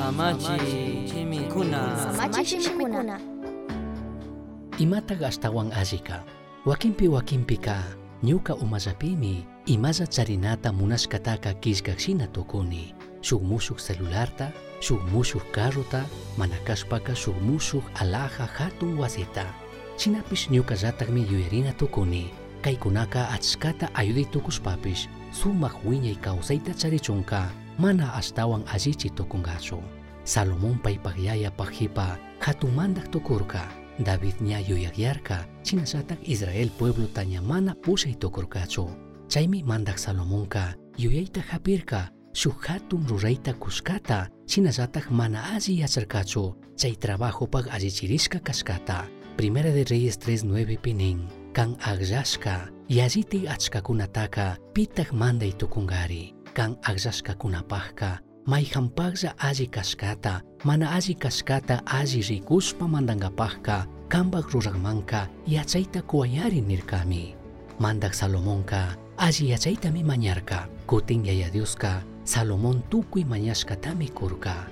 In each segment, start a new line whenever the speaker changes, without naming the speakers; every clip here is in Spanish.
Samachi chimikuna.
Samachishimikuna.
Imataga astawan azika. Wakimpi wakimpika ñuka umazapimi imaza charinata munashkataka kishkaksina tukuni. Shuk mushuk celularta, shuk mushuk carrota, manakashpaka shuk mushuk alaja hatun wasita. Shinapish ñuka llatakmi yuyarina tukuni. Kaykunaka achkata ayuditukushpapish sumak wiñay kawsayta charichunka mana astawan allichi tukungachu. Salomón paypak yaya pakhipa hatumandak tukurka. David ña yuyakyarka chinallatak Israel pueblo taña mana pushay tukurkachu. Chaymi mandak Salomonka yuyayta hapirka shuk hatun rurayta kushkata chinallatak mana alli yacharkachu chay trabajopak allichirishka kashkata. Primera de Reyes 3.9 pinin καν αγζάσκα, γιαζίτη ατσκακούνα τάκα, πίταχ μάνται kan κουνγάρι, καν αγζάσκα κούνα πάχκα, μα είχαν πάγζα άζι κασκάτα, μα να άζι κασκάτα άζι ζικούς παμάνταγκα πάχκα, κάμπα γρουζαγμάνκα, γιατσαίτα κουαγιάρι νυρκάμι. Μάντα Σαλομόνκα, άζι γιατσαίτα μη μανιάρκα, κουτίν για γιαδιούσκα, Σαλομόν τούκουι μανιάσκα τα μη κούρκα.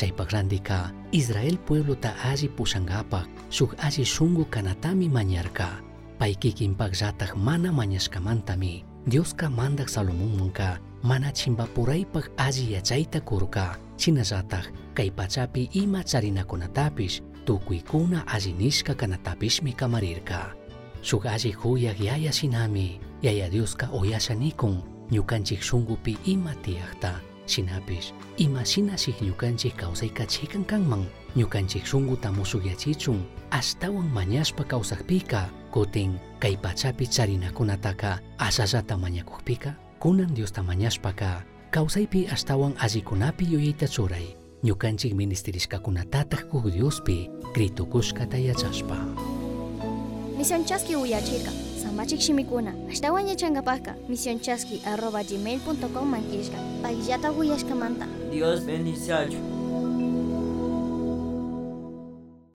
Chaypak randika Israel pueblota alli pushangapak shuk alli shungu kanatami mañarka. Pay kikinpakllatak mana mañashkamantami Dioska mandak Salomonmunka mana chimpapuraypak alli yachayta kurka chinallatak kay pachapi ima charinakunatapish tukuykuna alli nishka kanatapishmi kamarirka. Shuk alli yaya shinami yaya Dioska uyashanikun ñukanchik shungupi ima tiyakta shinapish ima shinashik ñukanchik kawsaykachikan kanman ñukanchik shunguta mushuyachichun astawan mañashpa kawsakpika kutin kay pachapi charinakunataka asallata mañakukpika kunan Diosta mañashpaka kawsaypi astawan allikunapi yuyayta churay. Ñukanchik ministerishkakunatataq kuk Diospi kritukushkata yachashpa.
Misión Chasqui uyachirka. Samachishimikuna. Ashtawan yachangapaka. Misión Chasqui arroba gmail.com manquishka. Pagllata uyashkamanta.
Dios bendice.